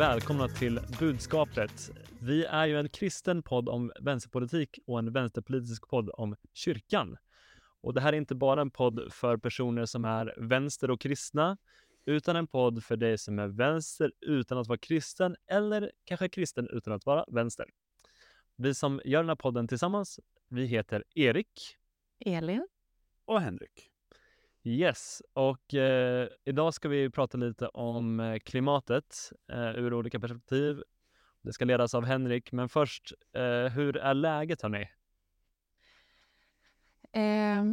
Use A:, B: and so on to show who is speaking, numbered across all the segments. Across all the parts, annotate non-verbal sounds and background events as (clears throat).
A: Välkomna till Budskapet. Vi är ju en kristen podd om vänsterpolitik och en vänsterpolitisk podd om kyrkan. Och det här är inte bara en podd för personer som är vänster och kristna, utan en podd för dig som är vänster utan att vara kristen eller kanske kristen utan att vara vänster. Vi som gör den här podden tillsammans, vi heter Erik.
B: Elin.
C: Och Henrik.
A: Yes, och eh, idag ska vi prata lite om eh, klimatet eh, ur olika perspektiv. Det ska ledas av Henrik, men först, eh, hur är läget hörni?
B: Eh,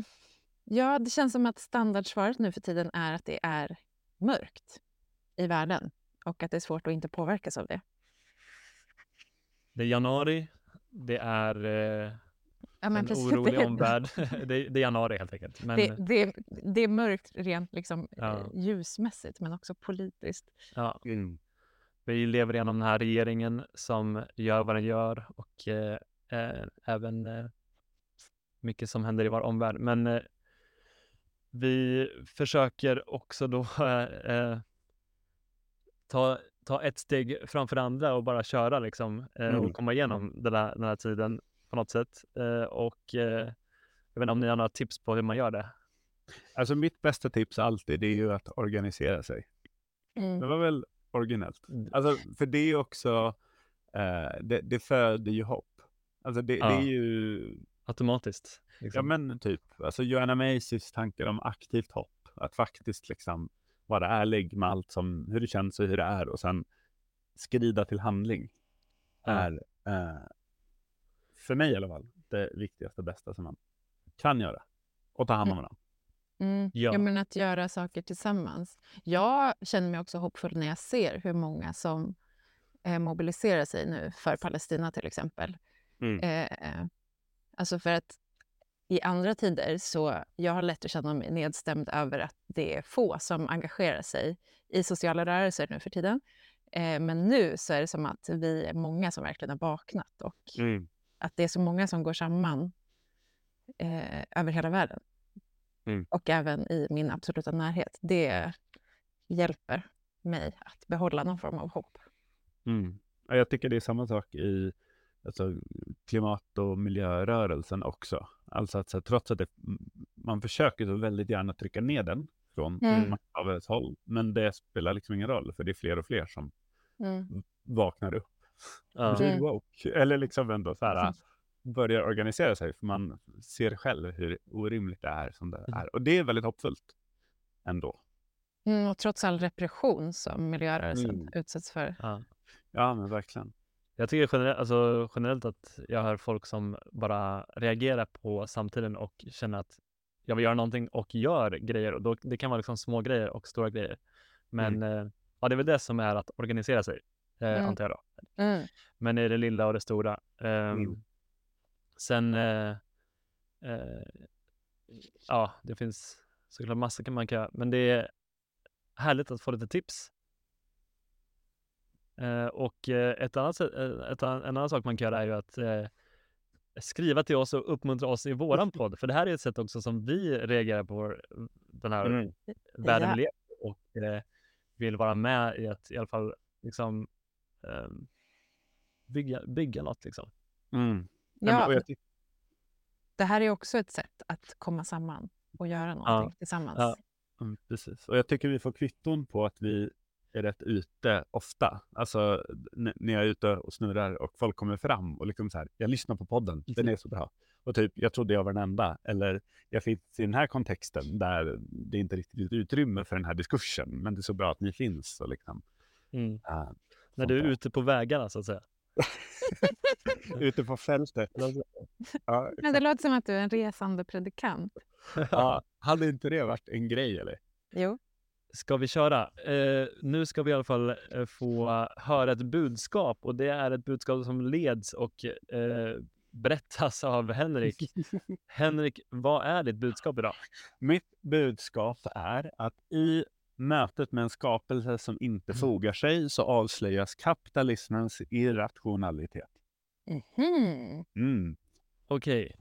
B: ja, det känns som att standardsvaret nu för tiden är att det är mörkt i världen och att det är svårt att inte påverkas av det.
A: Det är januari, det är eh,
B: Ja, men
A: en
B: precis.
A: orolig
B: Det-
A: omvärld. (laughs) det, är- det är januari helt enkelt. Men,
B: Det, det, det är mörkt rent liksom,
A: Ja.
B: eh, ljusmässigt, men också politiskt.
A: ja,
C: Mm.
A: vi lever igenom den här regeringen som gör vad den gör och eh, eh, även eh, mycket som händer i vår omvärld. Men eh, vi försöker också då (laughs) ta, ta ett steg framför andra och bara köra liksom eh,
C: Mm.
A: och komma igenom den här, den här tiden på något sätt. Eh, och eh, jag vet inte om ni har några tips på hur man gör det?
C: Alltså mitt bästa tips alltid, det är ju att organisera sig.
B: Mm.
C: Det var väl originellt?
A: Mm.
C: Alltså, för det är också, eh, det, det föder ju hopp. Alltså det,
A: Ja.
C: det är ju,
A: Automatiskt?
C: ja
A: Liksom.
C: men typ, alltså Joanna Macys tankar om aktivt hopp. Att faktiskt liksom vara ärlig med allt som, hur det känns och hur det är och sen skrida till handling.
A: Ja.
C: Är, eh, för mig i alla fall, det viktigaste och bästa som man kan göra. Och ta hand om varandra.
B: Mm.
A: Ja.
B: Ja. men att göra saker tillsammans. Jag känner mig också hoppfull när jag ser hur många som eh, mobiliserar sig nu för Palestina till exempel.
C: Mm.
B: Eh, alltså för att i andra tider så jag har lätt att känna mig nedstämd över att det är få som engagerar sig i sociala rörelser nu för tiden. Eh, men nu så är det som att vi är många som verkligen har vaknat och
C: Mm.
B: Att det är så många som går samman eh, över hela världen.
C: Mm.
B: Och även i min absoluta närhet. Det hjälper mig att behålla någon form av hopp.
C: Mm. Ja, jag tycker det är samma sak i alltså, klimat och miljörörelsen också. Alltså att här, trots att det, man försöker så väldigt gärna trycka ner den från
B: Mm.
C: håll. Men det spelar liksom ingen roll för det är fler och fler som
B: Mm.
C: vaknar upp.
A: Ja.
C: Blir
B: Mm.
C: woke. Eller liksom ändå så här, börjar organisera sig för man ser själv hur orimligt det är som det
A: Mm.
C: är. Och det är väldigt hoppfullt ändå.
B: Mm, och trots all repression som miljörörelsen
C: Mm.
B: utsätts för.
A: Ja.
C: Ja, men verkligen.
A: Jag tycker generellt, alltså, generellt att jag hör folk som bara reagerar på samtiden och känner att jag vill göra någonting och gör grejer. Och då, det kan vara liksom små grejer och stora grejer. Men eh, ja, det är väl det som är att organisera sig, eh,
B: Mm.
A: antar jag då.
B: Mm.
A: Men i det lilla och det stora.
C: Mm.
A: Sen, eh, eh, ja, det finns såklart massor man kan göra. Men det är härligt att få lite tips. Eh, och eh, ett annat, sätt- eh, ett, en annan sak man kan göra är ju att eh, skriva till oss och uppmuntra oss i våran podd. För det här är ett sätt också som vi reagerar på vår, den här
C: Mm.
A: världen vi lever och eh, vill vara med i att i alla fall liksom ehm, bygga, bygga något liksom.
C: Mm. Ja, men-
B: Ja, det här är också ett sätt att komma samman och göra någonting tillsammans.
A: Ja.
C: Mm, precis. Och jag tycker vi får kvitton på att vi är rätt ute ofta. Alltså när jag är ute och snurrar och folk kommer fram och liksom så här, jag lyssnar på podden, den är så bra. Och typ, jag trodde jag var den enda. Eller jag finns i den här kontexten där det inte riktigt är utrymme för den här diskursen. Men det är så bra att ni finns. Och liksom,
A: Mm. När du är ute på vägarna så att säga. (laughs)
C: ute på fältet. Ja,
B: Men det låter som att du är en resande predikant. (laughs)
C: ja, hade inte det varit en grej eller?
B: Jo.
A: Ska vi köra? Eh, nu ska vi i alla fall eh, få höra ett budskap och det är ett budskap som leds och eh, berättas av Henrik. (laughs) Henrik, vad är ditt budskap idag?
C: Mitt budskap är att i mötet med en skapelse som inte fogar sig så avslöjas kapitalismens irrationalitet.
B: Mhm.
C: Mm.
A: Okej,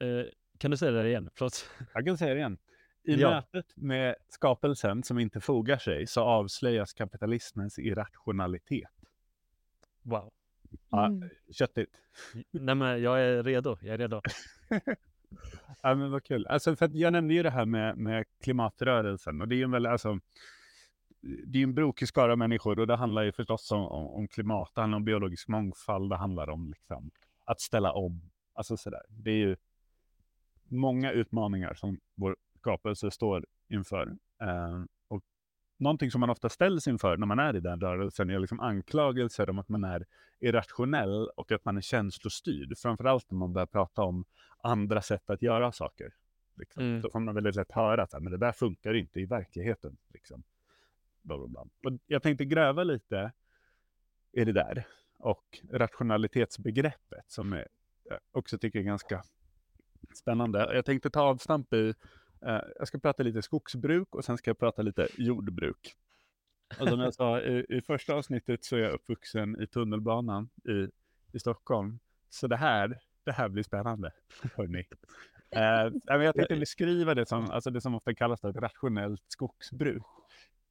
A: eh, kan du säga det igen? Förlåt.
C: Jag kan säga det igen. I
A: Ja.
C: mötet med skapelsen som inte fogar sig så avslöjas kapitalismens irrationalitet.
A: Wow.
C: Ja,
B: Mm.
C: Köttigt.
A: Nej men jag är redo, jag är redo. (laughs)
C: Ja, men vad kul. Alltså, för att jag nämnde ju det här med, med klimatrörelsen och det är ju en alltså, det är en brokig skara människor och det handlar ju förstås om, om, om klimat, det handlar om biologisk mångfald, det handlar om liksom, att ställa om. Alltså sådär. Det är ju många utmaningar som vår skapelse står inför. Eh, någonting som man ofta ställs inför när man är i den rörelsen är liksom anklagelser om att man är irrationell och att man är känslostyrd. Framförallt när man börjar prata om andra sätt att göra saker. Liksom.
A: Mm.
C: Då får man väldigt lätt höra att men det där funkar inte i verkligheten. Liksom. Bla, bla, bla. Och jag tänkte gräva lite i det där och rationalitetsbegreppet som jag också tycker är ganska spännande. Jag tänkte ta avstamp i, eh, Eh, jag ska prata lite skogsbruk och sen ska jag prata lite jordbruk. Och som jag sa i, i första avsnittet så är jag uppvuxen i tunnelbanan i, i Stockholm. Så det här, det här blir spännande, hörni. Eh, jag tänkte beskriva det som, alltså det som ofta kallas för ett rationellt skogsbruk.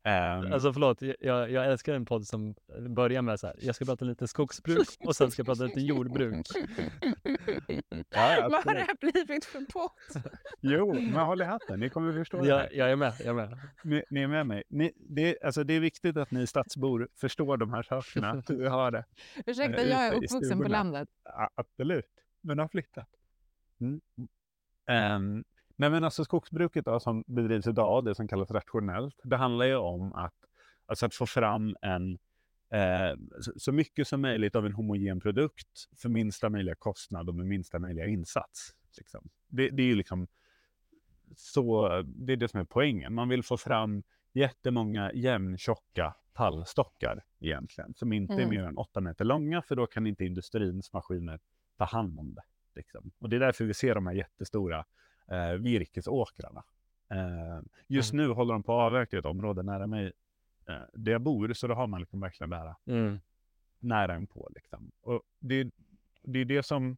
C: Ehm,
A: Alltså förlåt, jag, jag älskar en podd som börjar med så här. Jag ska prata lite skogsbruk och sen ska jag prata lite jordbruk. (laughs)
C: ja,
B: Vad har det här blivit för podd? (laughs)
C: Jo, men håll i hatten, ni kommer förstå det här.
A: Jag, jag är med, jag är med.
C: Ni, ni är med mig. Ni, det, alltså det är viktigt att ni stadsbor förstår de här sakerna. Vi har det.
B: Ursäkta,
C: Eh,
B: jag är uppvuxen på landet.
C: Ja, absolut. Men har flyttat. Mm. Ehm, nej men alltså skogsbruket då, som bedrivs idag, det som kallas rationellt, det handlar ju om att, alltså att få fram en eh, så, mycket som möjligt av en homogen produkt för minsta möjliga kostnad och med minsta möjliga insats. Liksom. Det, det är ju liksom så, det är det som är poängen. Man vill få fram jättemånga jämntjocka tallstockar egentligen, som inte är
B: Mm.
C: mer än åtta meter långa, för då kan inte industrins maskiner ta hand om det. Liksom. Och det är därför vi ser de här jättestora eh, virkesåkrarna. Eh, just nu håller de på att avverka ett område nära mig eh, där jag bor, så då har man liksom verkligen det här
A: Mm.
C: nära inpå. Liksom. Och det, det är det som,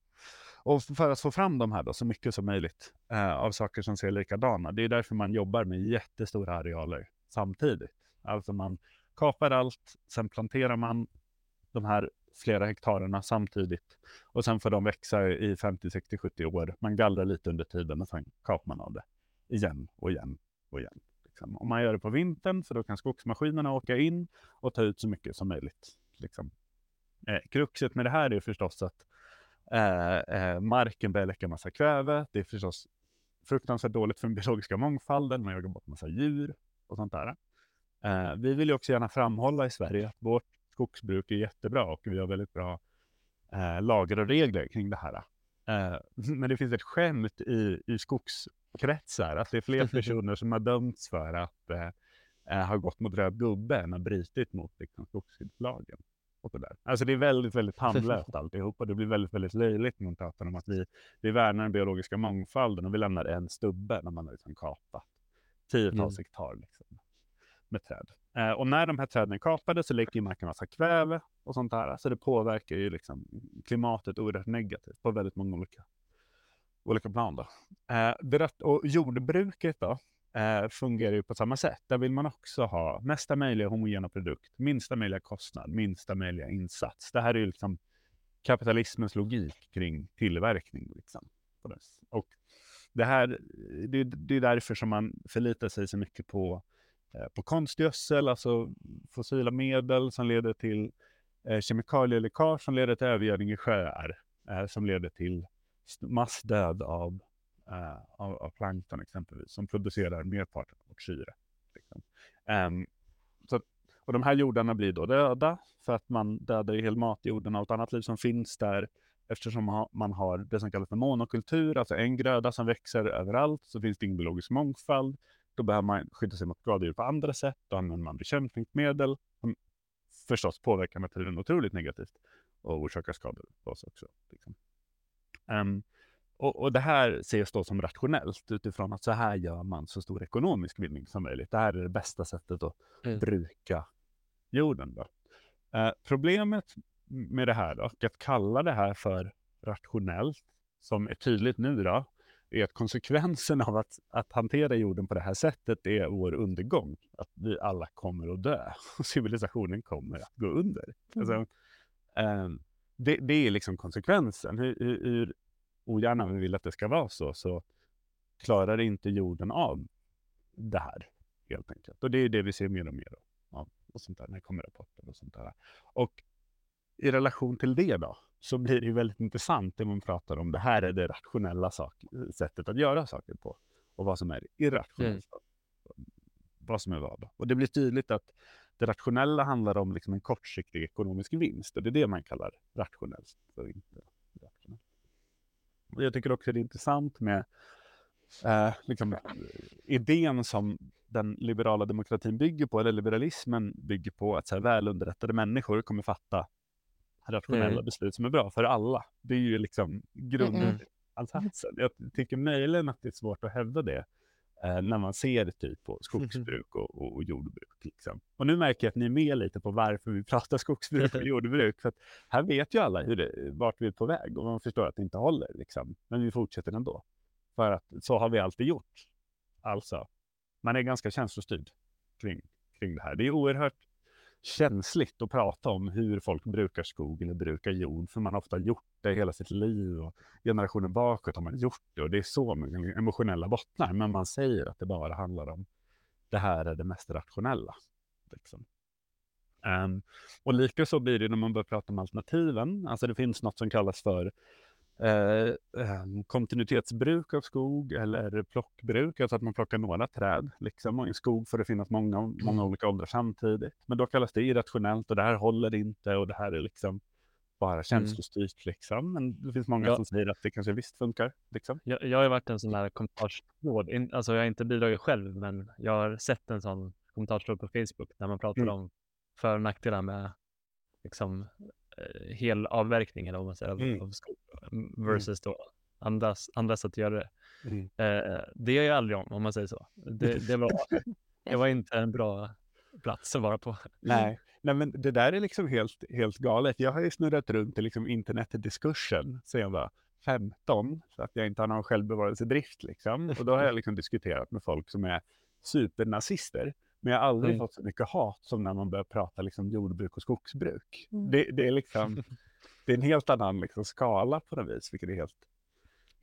C: och för att få fram de här då, så mycket som möjligt eh, av saker som ser likadana, det är därför man jobbar med jättestora arealer samtidigt. Alltså man kapar allt, sen planterar man de här flera hektarerna samtidigt och sen får de växa i 50, 60, 70 år. Man gallrar lite under tiden och sen kapar man av det igen och igen och igen. Liksom. Och man gör det på vintern för då kan skogsmaskinerna åka in och ta ut så mycket som möjligt. Liksom. Eh, kruxet med det här är förstås att eh, eh, marken börjar läcka massa kväve. Det är förstås fruktansvärt dåligt för den biologiska mångfalden. Man jagar bort massa djur och sånt där. Eh, vi vill ju också gärna framhålla i Sverige att vårt skogsbruk är jättebra och vi har väldigt bra eh, lagar och regler kring det här. Eh, (laughs) men det finns ett skämt i, i skogskretsar att det är fler (laughs) personer som har dömts för att eh, eh, ha gått mot röd gubbe än har brutit mot liksom, skogsskyddslagen. Och så där. Alltså det är väldigt, väldigt (laughs) tandlöst alltihop och det blir väldigt, väldigt löjligt när man pratar om att vi, vi värnar den biologiska mångfalden och vi lämnar en stubbe när man har liksom kapat tiotals
A: Mm.
C: hektar liksom, med träd. Eh, och när de här träden är kapade så läcker marken massa kväve och sånt där. Så det påverkar ju liksom klimatet oerhört negativt på väldigt många olika, olika plan. Då. Eh, och jordbruket då, eh, fungerar ju på samma sätt. Där vill man också ha mesta möjliga homogena produkt, minsta möjliga kostnad, minsta möjliga insats. Det här är ju liksom kapitalismens logik kring tillverkning. Liksom, det. Och det här, det, det är därför som man förlitar sig så mycket på, Eh, på konstgödsel, alltså fossila medel som leder till eh, kemikalieläckage som leder till övergödning i sjöar, eh, som leder till massdöd av, eh, av, av plankton exempelvis, som producerar merparten av vårt syre. Liksom. Um, så, och de här jordarna blir då döda för att man dödar ju hel matjorden och allt annat liv som finns där eftersom man har det som kallas för monokultur, alltså en gröda som växer överallt, så finns det ingen biologisk mångfald. Då behöver man skydda sig mot skadedjur på andra sätt. Då använder man bekämpningsmedel som förstås påverkar naturen otroligt negativt och orsakar skador på oss också. Liksom. Um, och, och, det här ses då som rationellt utifrån att så här gör man så stor ekonomisk vinning som möjligt. Det här är det bästa sättet att mm. bruka jorden. Då. Uh, problemet med det här då, att kalla det här för rationellt, som är tydligt nu då, är att konsekvensen av att, att hantera jorden på det här sättet är vår undergång. Att vi alla kommer att dö (laughs) och civilisationen kommer att gå under. Alltså, um, det, det, är liksom konsekvensen. Hur, hur, hur ogärna vi vill att det ska vara så, så klarar inte jorden av det här helt enkelt. Och det är det vi ser mer och mer av. Och sånt där, när det kommer rapporter och sånt där. Och i relation till det då, så blir det väldigt intressant när man pratar om det här är det rationella sak, sättet att göra saker på och vad som är irrationellt. Mm. Vad som är vad. Och det blir tydligt att det rationella handlar om liksom en kortsiktig ekonomisk vinst och det är det man kallar rationellt. Och inte rationellt. Och jag tycker också det är intressant med eh, liksom, idén som den liberala demokratin bygger på, eller liberalismen bygger på, att så här, välunderrättade människor kommer fatta rationella mm. beslut som är bra för alla. Det är ju liksom grundansatsen. Jag tycker möjligen att det är svårt att hävda det eh, när man ser typ på skogsbruk och, och, och, jordbruk. Liksom. Och nu märker jag att ni är med lite på varför vi pratar skogsbruk och (laughs) jordbruk. För här vet ju alla hur det, vart vi är på väg och man förstår att det inte håller. Liksom. Men vi fortsätter ändå. För att så har vi alltid gjort. Alltså, man är ganska känslostyrd kring, kring det här. Det är oerhört känsligt att prata om hur folk brukar skog eller brukar jord, för man har ofta gjort det hela sitt liv och generationer bakåt har man gjort det och det är så många emotionella bottnar, men man säger att det bara handlar om det här är det mest rationella. Liksom. Um, och lika så blir det när man börjar prata om alternativen. Alltså det finns något som kallas för eh, ehm, kontinuitetsbruk av skog eller plockbruk, alltså att man plockar några träd liksom, och i en skog får det finnas många, många mm. olika åldrar samtidigt. Men då kallas det irrationellt och det här håller inte och det här är liksom bara mm. känslostyrt liksom. Men det finns många ja. som säger att det kanske visst funkar. Liksom.
A: Jag, jag har varit en sån här kommentarstråd, alltså jag har inte bidragit själv, men jag har sett en sån kommentarstråd på Facebook där man pratar mm. om för och nackdelar med liksom hel avverkning eller vad man säger, mm. av skog mm, versus då andra sätt att göra det. Mm. Eh, det gör jag aldrig om, om man säger så. Det, det, var, (laughs) det var inte en bra plats att vara på.
C: Nej, Nej men det där är liksom helt, helt galet. Jag har ju snurrat runt i liksom internetdiskursen sedan jag var 15, så att jag inte har någon självbevarelsedrift liksom. Och då har jag liksom diskuterat med folk som är supernazister. Men jag har aldrig mm. fått så mycket hat som när man börjar prata liksom jordbruk och skogsbruk. Mm. Det, det, är liksom, (laughs) det är en helt annan liksom skala på något vis, vilket är helt,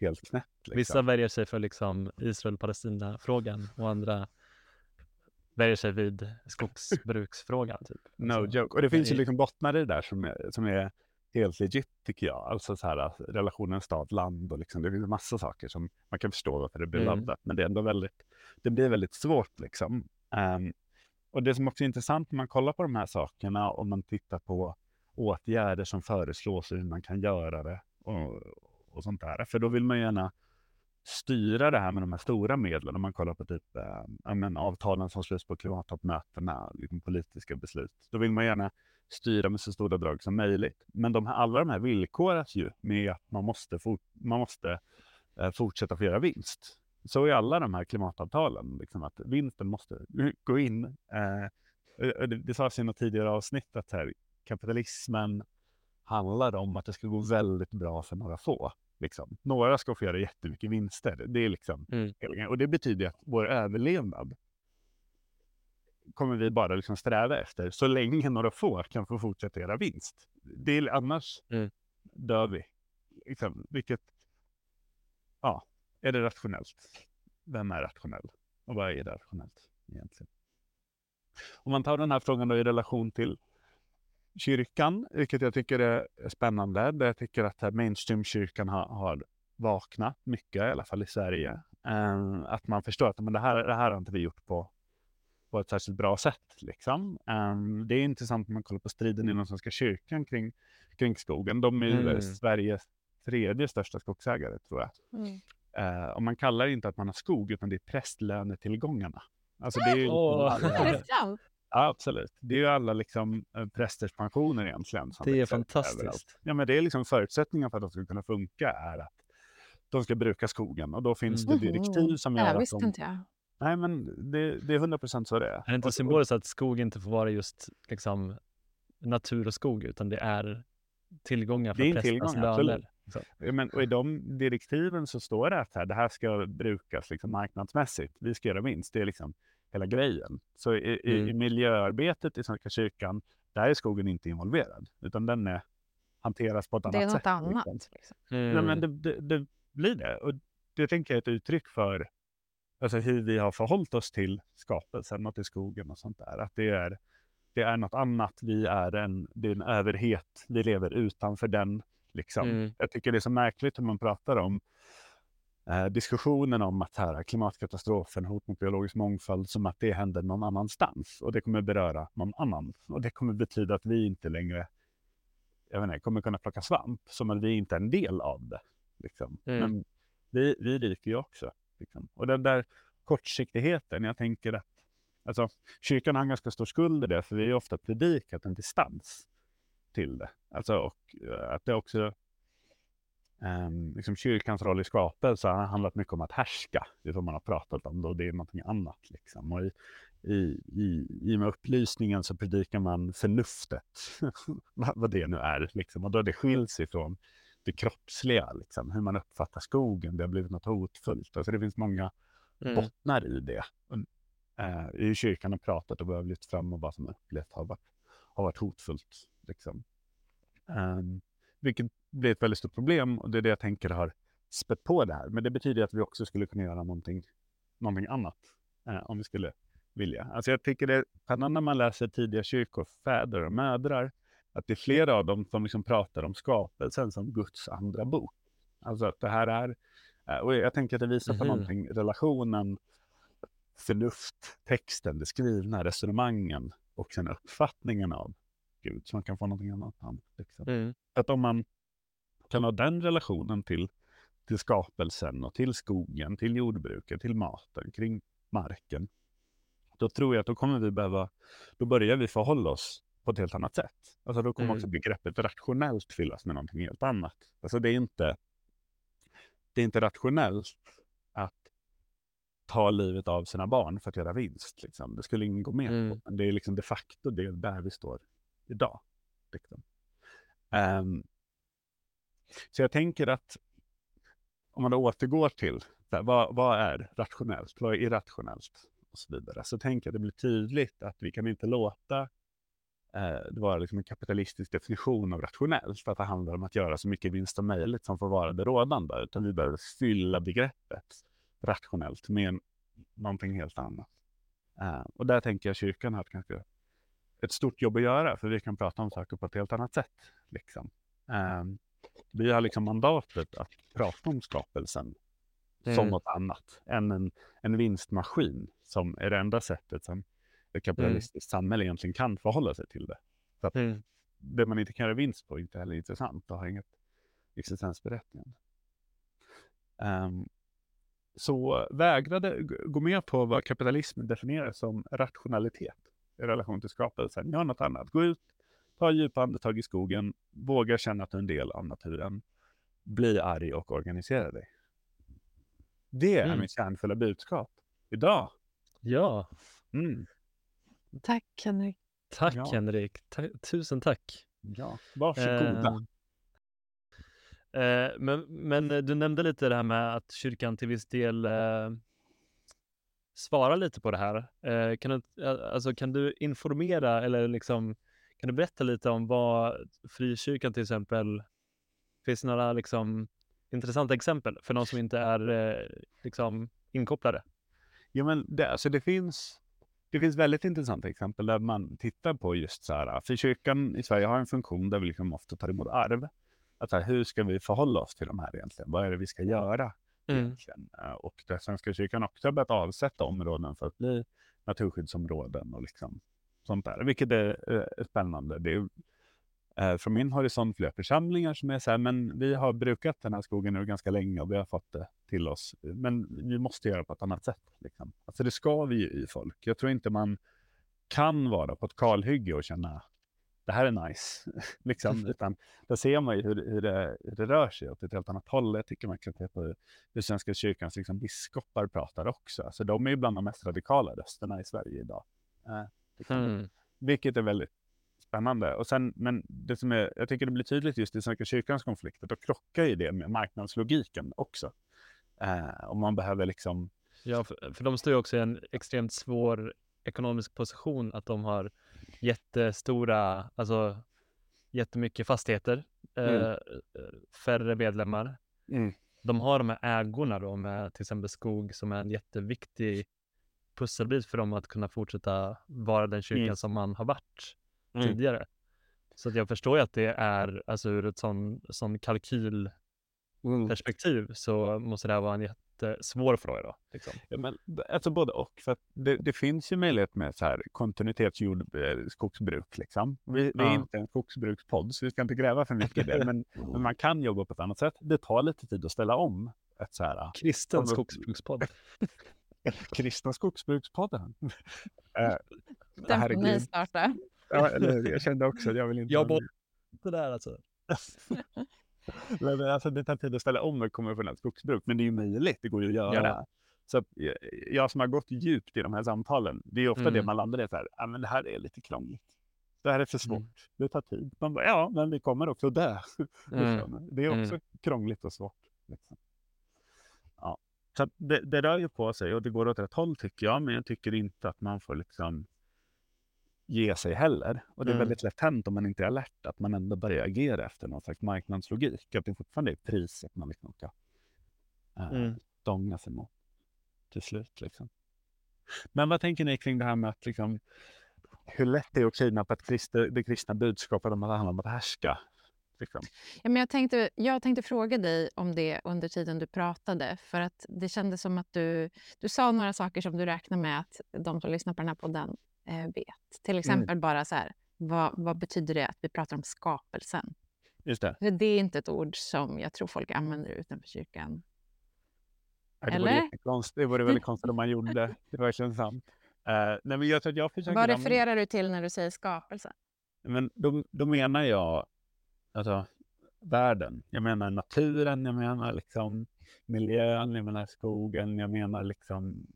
C: helt knäppt. Liksom.
A: Vissa värjer sig för liksom Israel-Palestina-frågan och andra värjer sig vid skogsbruksfrågan. Typ.
C: No alltså, joke. Och det finns ju liksom bottnar i det där som är, som är helt legit tycker jag. Alltså så här relationen stad-land och liksom, det finns massa saker som man kan förstå varför det blir mm. laddat. Men det är ändå väldigt, det blir väldigt svårt liksom. Um, och det som också är intressant när man kollar på de här sakerna, om man tittar på åtgärder som föreslås och hur man kan göra det och, och sånt där. För då vill man gärna styra det här med de här stora medlen. Om man kollar på typ äh, men, avtalen som sluts på klimattoppmötena, liksom politiska beslut. Då vill man gärna styra med så stora drag som möjligt. Men de här, alla de här villkoras ju med att man måste, for, man måste äh, fortsätta få göra vinst så är alla de här klimatavtalen, liksom att vinsten måste gå in. Eh, det, det sades i något tidigare avsnitt att här, kapitalismen handlar om att det ska gå väldigt bra för några få. Liksom. Några ska få göra jättemycket vinster. Det är liksom, mm. Och det betyder att vår överlevnad kommer vi bara liksom sträva efter så länge några få kan få fortsätta göra vinst. Det är, annars mm. dör vi. Liksom, vilket, ja, är det rationellt? Vem är rationell? Och vad är det rationellt egentligen? Om man tar den här frågan då i relation till kyrkan, vilket jag tycker är spännande. Där jag tycker att mainstream-kyrkan har, har vaknat mycket, i alla fall i Sverige. Ehm, att man förstår att men det, här, det här har inte vi gjort på på ett särskilt bra sätt. Liksom. Um, det är intressant när man kollar på striden inom Svenska kyrkan kring, kring skogen. De är
A: Mm.
C: Sveriges tredje största skogsägare tror jag.
B: Mm.
C: Eh, och man kallar det inte att man har skog, utan det är prästlönetillgångarna. Alltså det är ju (laughs)
B: det sant?
C: ja, absolut. Det är ju alla liksom eh, prästers pensioner egentligen. som
A: Det är fantastiskt.
C: överallt. Ja, men det är liksom förutsättningen för att de ska kunna funka är att de ska bruka skogen och då finns
A: Mm.
C: det direktiv som
B: Det
C: gör att
B: visste
C: de...
B: inte jag.
C: Nej, men det, det är 100 procent så det är.
A: Är det inte symboliskt att skog inte får vara just liksom natur och skog, utan det är tillgångar för
C: Det absolut.
A: löner?
C: Ja, men, och i de direktiven så står det att här, det här ska brukas liksom marknadsmässigt. Vi ska göra vinst. Det är liksom hela grejen. Så i, i,
A: Mm.
C: i miljöarbetet i Svenska kyrkan, där är skogen inte involverad, utan den är, hanteras på ett
B: Det
C: annat
B: är något
C: sätt.
B: annat.
C: Liksom.
B: Liksom.
A: Mm.
C: men det, det, det blir det. Och det tänker jag är ett uttryck för alltså, hur vi har förhållit oss till skapelsen och till skogen och sånt där. Att det är, det är något annat. Vi är en, det är en överhet. Vi lever utanför den. Liksom.
A: Mm.
C: Jag tycker det är så märkligt hur man pratar om eh, diskussionen om att här, klimatkatastrofen, hot mot biologisk mångfald, som att det händer någon annanstans och det kommer beröra någon annan. Och det kommer betyda att vi inte längre jag vet inte, kommer kunna plocka svamp, som att vi inte är en del av det. Liksom.
A: Mm.
C: Men vi, vi ryker ju också. Liksom. Och den där kortsiktigheten, jag tänker att alltså, kyrkan har en ganska stor skuld i det, för vi har ofta predikat en distans till det. Alltså, och eh, att det också Um, liksom kyrkans roll i skapelse har handlat mycket om att härska. Det är vad man har pratat om då, det är någonting annat. Liksom. Och i, i, i, I och med upplysningen så predikar man förnuftet, (laughs) vad det nu är. Liksom. Och då har det skiljs ifrån det kroppsliga, liksom. hur man uppfattar skogen. Det har blivit något hotfullt. Alltså det finns många
A: Mm.
C: bottnar i det. Eh, I kyrkan har pratat och vi har lyft fram och vad som upplevt har varit, har varit hotfullt. Liksom. Ehm, vilket blir ett väldigt stort problem och det är det jag tänker har spett på det här. Men det betyder att vi också skulle kunna göra någonting, någonting annat eh, om vi skulle vilja. Alltså jag tycker det är spännande när man läser tidiga kyrkofäder och mödrar att det är flera av dem som liksom pratar om skapelsen som Guds andra bok. Alltså att det här är, eh, och jag tänker att det visar på
A: Mhm.
C: någonting, relationen, förnuft, texten, det skrivna, resonemangen och sen uppfattningen av Gud, så man kan få någonting annat. Liksom.
A: Mm.
C: Att om man kan ha den relationen till, till skapelsen och till skogen, till jordbruket, till maten, kring marken. Då tror jag att då kommer vi behöva, då börjar vi förhålla oss på ett helt annat sätt. Alltså då kommer
A: Mm.
C: också begreppet rationellt fyllas med någonting helt annat. Alltså det är inte, det är inte rationellt att ta livet av sina barn för att göra vinst. Liksom. Det skulle ingen gå med
A: Mm.
C: på. Men det är liksom de facto det är där vi står idag. Liksom. Um, så jag tänker att om man då återgår till här, vad, vad är rationellt, vad är irrationellt och så vidare. Så tänker jag att det blir tydligt att vi kan inte låta eh, det vara liksom en kapitalistisk definition av rationellt, att det handlar om att göra så mycket vinst som möjligt som får vara det rådande, utan vi behöver fylla begreppet rationellt med någonting helt annat. Eh, och där tänker jag kyrkan har ett ganska ett stort jobb att göra, för vi kan prata om saker på ett helt annat sätt. Liksom. Ehm, vi har liksom mandatet att prata om skapelsen som
A: Mm.
C: något annat än en, en vinstmaskin som är det enda sättet som ett kapitalistiskt samhälle egentligen kan förhålla sig till det.
A: Mm.
C: Det man inte kan göra vinst på är inte heller intressant och har inget existensberättigande. Ehm, så vägrade gå med på vad kapitalismen definierar som rationalitet i relation till skapelsen. Gör något annat. Gå ut, ta djupa andetag i skogen, våga känna att du är en del av naturen. Bli arg och organisera dig. Det är
A: Mm.
C: mitt kärnfulla budskap idag.
A: Ja,
C: Mm.
B: Tack Henrik.
A: tack
C: Ja.
A: Henrik. Ta- tusen tack.
C: Ja, varsågoda.
A: Eh, eh, men, men du nämnde lite det här med att kyrkan till viss del svarar lite på det här. Eh, kan, du, eh, alltså, kan du informera eller liksom, kan du berätta lite om vad frikyrkan till exempel, finns det några liksom, intressanta exempel för någon som inte är eh, liksom, inkopplade?
C: Ja, men det, alltså det, finns, det finns väldigt intressanta exempel där man tittar på just så här, för kyrkan i Sverige har en funktion där vi liksom ofta tar emot arv. Att här, hur ska vi förhålla oss till de här egentligen? Vad är det vi ska göra
A: Mm.
C: egentligen? Eh, och där Svenska kyrkan också har börjat avsätta områden för att bli naturskyddsområden och liksom sånt där, vilket är, är spännande. Det är, eh, från min horisont flera församlingar som är så här, men vi har brukat den här skogen nu ganska länge och vi har fått det till oss, men vi måste göra på ett annat sätt. Liksom. Alltså det ska vi ju i folk. Jag tror inte man kan vara på ett kalhygge och känna det här är nice. (laughs) liksom, utan då ser man ju hur, hur, det, hur det rör sig åt ett helt annat håll. Jag tycker man kan se på hur, hur Svenska kyrkans liksom, biskopar pratar också. Alltså, de är ju bland de mest radikala rösterna i Sverige idag. Eh, mm. Vilket är väldigt spännande. Och sen, men det som är, jag tycker det blir tydligt just i Svenska kyrkans konflikter, då krockar ju det med marknadslogiken också. Eh, om man behöver liksom...
A: Ja, för, för de står ju också i en extremt svår ekonomisk position, att de har jättestora, alltså jättemycket fastigheter, mm. eh, färre medlemmar. Mm. De har de här ägorna då med till exempel skog som är en jätteviktig pusselbit för dem att kunna fortsätta vara den kyrkan mm. som man har varit mm. tidigare. Så att jag förstår ju att det är, alltså ur ett sån, sån kalkylperspektiv mm. så måste det här vara en jättesvår fråga då. Liksom.
C: Ja, men, alltså både och. För det, det, finns ju möjlighet med så här kontinuitetsjord eh, skogsbruk. Liksom. Vi, vi är inte en skogsbrukspodd så vi ska inte gräva för mycket i det. Men, (laughs) men, man kan jobba på ett annat sätt. Det tar lite tid att ställa om. Ett så här,
A: Kristen skogsbrukspodd. (laughs)
C: Kristna skogsbrukspodden.
B: äh, (laughs) Den får ni starta.
C: Ja, eller, jag kände också att jag vill inte...
A: Jag bort det där alltså. (laughs)
C: men, alltså. Det tar tid att ställa om ett konventionellt skogsbruk, men det är ju möjligt. Det går ju att göra. Ja, så jag som har gått djupt i de här samtalen, det är ofta mm. det man landar i, så här, ja, men det här är lite krångligt. Det här är för svårt. Mm. Det tar tid. Man bara, ja, men vi kommer också dö. (laughs) Mm. det är också mm. krångligt och svårt. Liksom. Ja. Så det, det rör ju på sig och det går åt rätt håll tycker jag, men jag tycker inte att man får liksom ge sig heller. Och det är mm. väldigt lätt hänt om man inte är alert att man ändå börjar agera efter någon slags marknadslogik. Att det fortfarande är priset man liksom ska äh, mm. stånga sig mot till slut. Liksom. Men vad tänker ni kring det här med att liksom, hur lätt det är att kidnappa ett kristna, det kristna budskapet om att det handlar om att härska? Liksom.
B: Ja, men jag, tänkte, jag tänkte fråga dig om det under tiden du pratade. För att det kändes som att du, du sa några saker som du räknar med att de som lyssnar på den här podden eh, vet. Till mm. exempel mm. bara så här, vad, vad, betyder det att vi pratar om skapelsen?
C: Just det.
B: För det är inte ett ord som jag tror folk använder utanför kyrkan.
C: Ja, det Eller? Vore det vore väldigt konstigt om man gjorde det. Det var verkligen sant. Uh, nej, men jag tror jag försöker
B: vad refererar du till när du säger skapelse?
C: Men då, då menar jag alltså, världen. Jag menar naturen, jag menar liksom miljön, jag menar skogen, jag menar liksom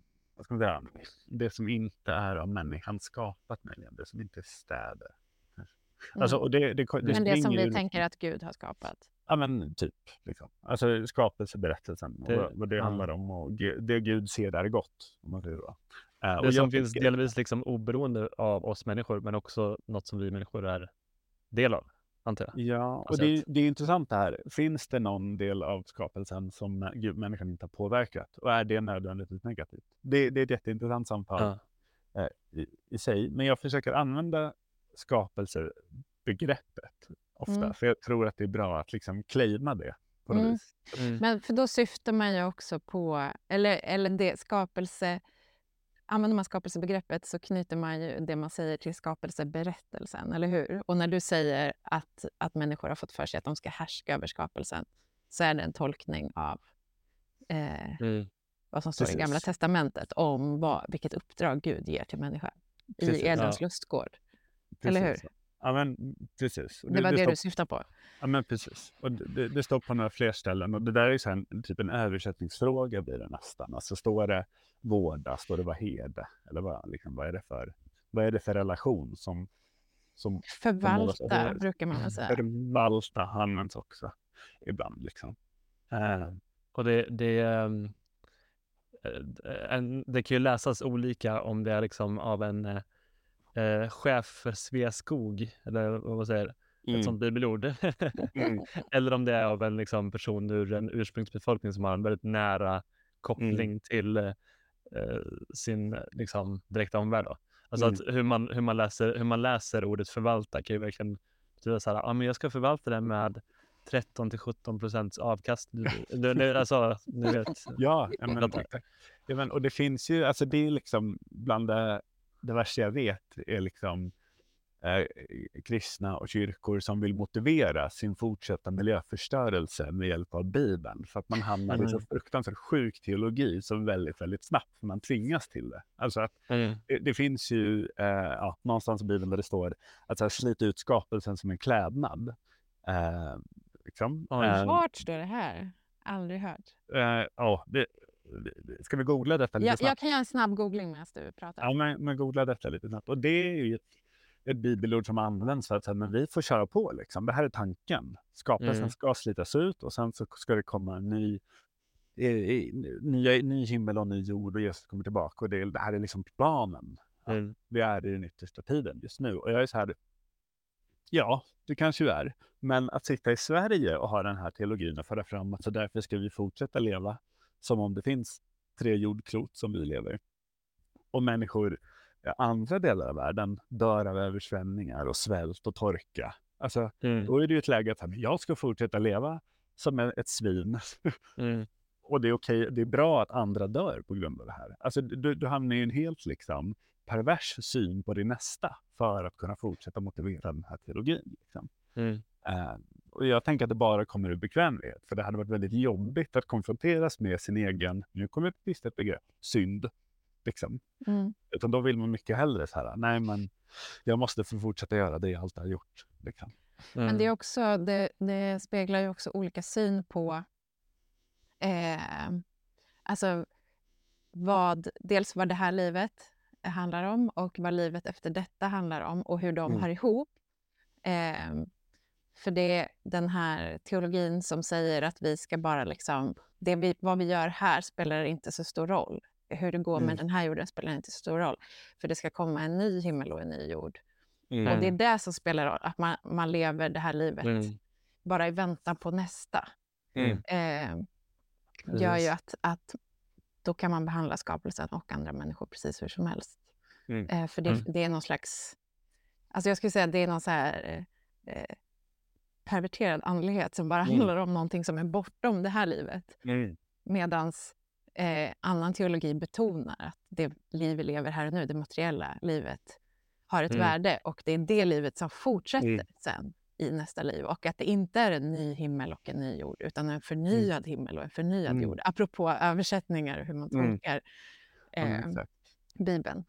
C: vad ska man säga, det som inte är av människan skapat möjligen, det som inte är städer.
B: Mm. Alltså, och det, det, det men det som vi tänker att Gud har skapat?
C: Ja men typ. Liksom. Alltså skapelseberättelsen det, och vad det ja. handlar om och det Gud ser där är gott. Om man säger så.
A: Uh, det som finns delvis liksom oberoende av oss människor men också något som vi människor är del av antar jag.
C: Ja, och det är, det är intressant det här. Finns det någon del av skapelsen som Gud, människan inte har påverkat? Och är det nödvändigtvis negativt? Det, det är ett jätteintressant samtal ja. eh, i, i, sig. Men jag försöker använda skapelsebegreppet ofta. Mm. För jag tror att det är bra att liksom claima det. På något mm. vis.
B: Mm. Men för då syftar man ju också på, eller, eller det skapelse använder man skapelsebegreppet så knyter man ju det man säger till skapelseberättelsen, eller hur? Och när du säger att, att människor har fått för sig att de ska härska över skapelsen så är det en tolkning av eh, mm. vad som står Precis. i Gamla Testamentet om vad, vilket uppdrag Gud ger till människan i Edens ja. lustgård. Precis. Eller hur?
C: Ja, men precis.
B: Det, det var det, det du syftade på?
C: Ja, men precis. Och det, det, står på några fler ställen och det där är så här, typ en översättningsfråga blir det nästan. Alltså står det vårda, står det vad hede? Eller vad, liksom, vad, är det för, vad är det för relation som... som
B: Förvalta som brukar man säga.
C: Förvalta används också ibland liksom.
A: Uh, och det, det, um, en, det kan ju läsas olika om det är liksom av en uh, chef för Sveaskog, eller vad man säger, mm. ett sånt bibelord. (laughs) mm. Eller om det är av en liksom, person ur en ursprungsbefolkning som har en väldigt nära koppling mm. till uh, sin liksom, direkta omvärld. Då. Alltså att mm. hur man, hur, man läser, hur man läser ordet förvalta kan ju verkligen betyda så här, ah, men jag ska förvalta det med 13 till 17 procents avkastning. Du, du, alltså, du vet. (laughs)
C: Ja, men,
A: Fattar.
C: exakt. ja men, och det finns ju, alltså det är liksom bland det, det värsta jag vet är liksom eh, kristna och kyrkor som vill motivera sin fortsatta miljöförstörelse med hjälp av Bibeln. För att man hamnar i så
A: Mm.
C: fruktansvärt sjuk teologi så väldigt, väldigt snabbt. För man tvingas till det. Alltså att
A: Mm.
C: det, det finns ju eh, ja, någonstans i Bibeln där det står att så här, slita ut skapelsen som en klädnad. Eh, liksom. Eh,
B: Vart står det här? Aldrig hört.
C: eh, ja, det- ska vi googla detta lite
B: Jag,
C: snabbt?
B: jag kan göra en snabb googling medan du pratar.
C: Ja, men, men googla detta lite snabbt. Och det är ju ett, ett bibelord som används för att säga, men vi får köra på liksom. Det här är tanken. Skapelsen
A: Mm.
C: ska slitas ut och sen så ska det komma en ny, eh, nya, ny himmel och ny jord och Jesus kommer tillbaka. Och det, det här är liksom planen. Ja.
A: Mm.
C: Vi är i den yttersta tiden just nu. Och jag är så här, ja, det kanske ju är. Men att sitta i Sverige och ha den här teologin och föra fram att så därför ska vi fortsätta leva som om det finns tre jordklot som vi lever. Och människor i andra delar av världen dör av översvämningar och svält och torka. Alltså,
A: Mm.
C: då är det ju ett läge att jag ska fortsätta leva som ett svin. (laughs)
A: Mm.
C: och det är okej, det är bra att andra dör på grund av det här. Alltså, du, du hamnar i en helt liksom pervers syn på din nästa för att kunna fortsätta motivera den här teologin. Liksom.
A: Mm.
C: Eh, och jag tänker att det bara kommer ur bekvämlighet, för det hade varit väldigt jobbigt att konfronteras med sin egen, nu kommer ett visst ett begrepp, synd. Liksom.
B: Mm.
C: Utan då vill man mycket hellre så här, nej men jag måste få fortsätta göra det jag alltid har gjort. Liksom.
B: Men det, är
A: Mm.
B: också, det, det speglar ju också olika syn på eh, alltså vad, dels vad det här livet handlar om och vad livet efter detta handlar om och hur de
C: Mm.
B: hör ihop. Eh, för det är den här teologin som säger att vi ska bara liksom, det vi, vad vi gör här spelar inte så stor roll. Hur det går
C: Mm.
B: med den här jorden spelar inte så stor roll. För det ska komma en ny himmel och en ny jord.
A: Mm.
B: Och det är det som spelar roll, att man, man lever det här livet
A: Mm.
B: bara i väntan på nästa.
A: Mm.
B: Eh, gör ju att, att då kan man behandla skapelsen och andra människor precis hur som helst.
C: Mm.
B: Eh, för det,
A: Mm.
B: det är någon slags... Alltså jag skulle säga det är någon så här eh, eh, perverterad andlighet som bara
A: Mm.
B: handlar om någonting som är bortom det här livet.
C: Mm.
B: Medan eh, annan teologi betonar att det liv vi lever här och nu, det materiella livet, har ett
A: Mm.
B: värde och det är det livet som fortsätter
C: Mm.
B: sen i nästa liv. Och att det inte är en ny himmel och en ny jord, utan en förnyad himmel och en förnyad
C: Mm.
B: jord. Apropå översättningar och hur man
C: Mm.
B: tolkar eh. Bibeln.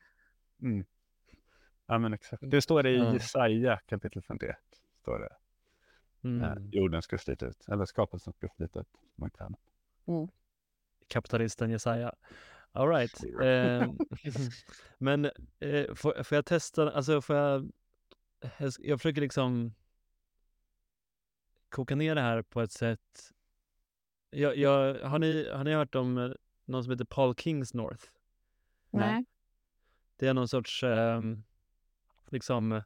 C: Mm. Ja, men exakt. Det står det i
A: Ja.
C: Jesaja kapitel 51. Står det.
A: Mm.
C: Eh, jorden ska slita ut, eller skapelsen ska slita ut. Man kan.
A: Kapitalisten Jesaja. All right. Eh, (laughs) men eh, får, får jag testa, alltså får jag, jag, jag försöker liksom koka ner det här på ett sätt. Jag, jag, har, ni, har ni hört om eh, någon som heter Paul Kingsnorth?
C: Nej.
B: Nej.
A: Det är någon sorts ehm, liksom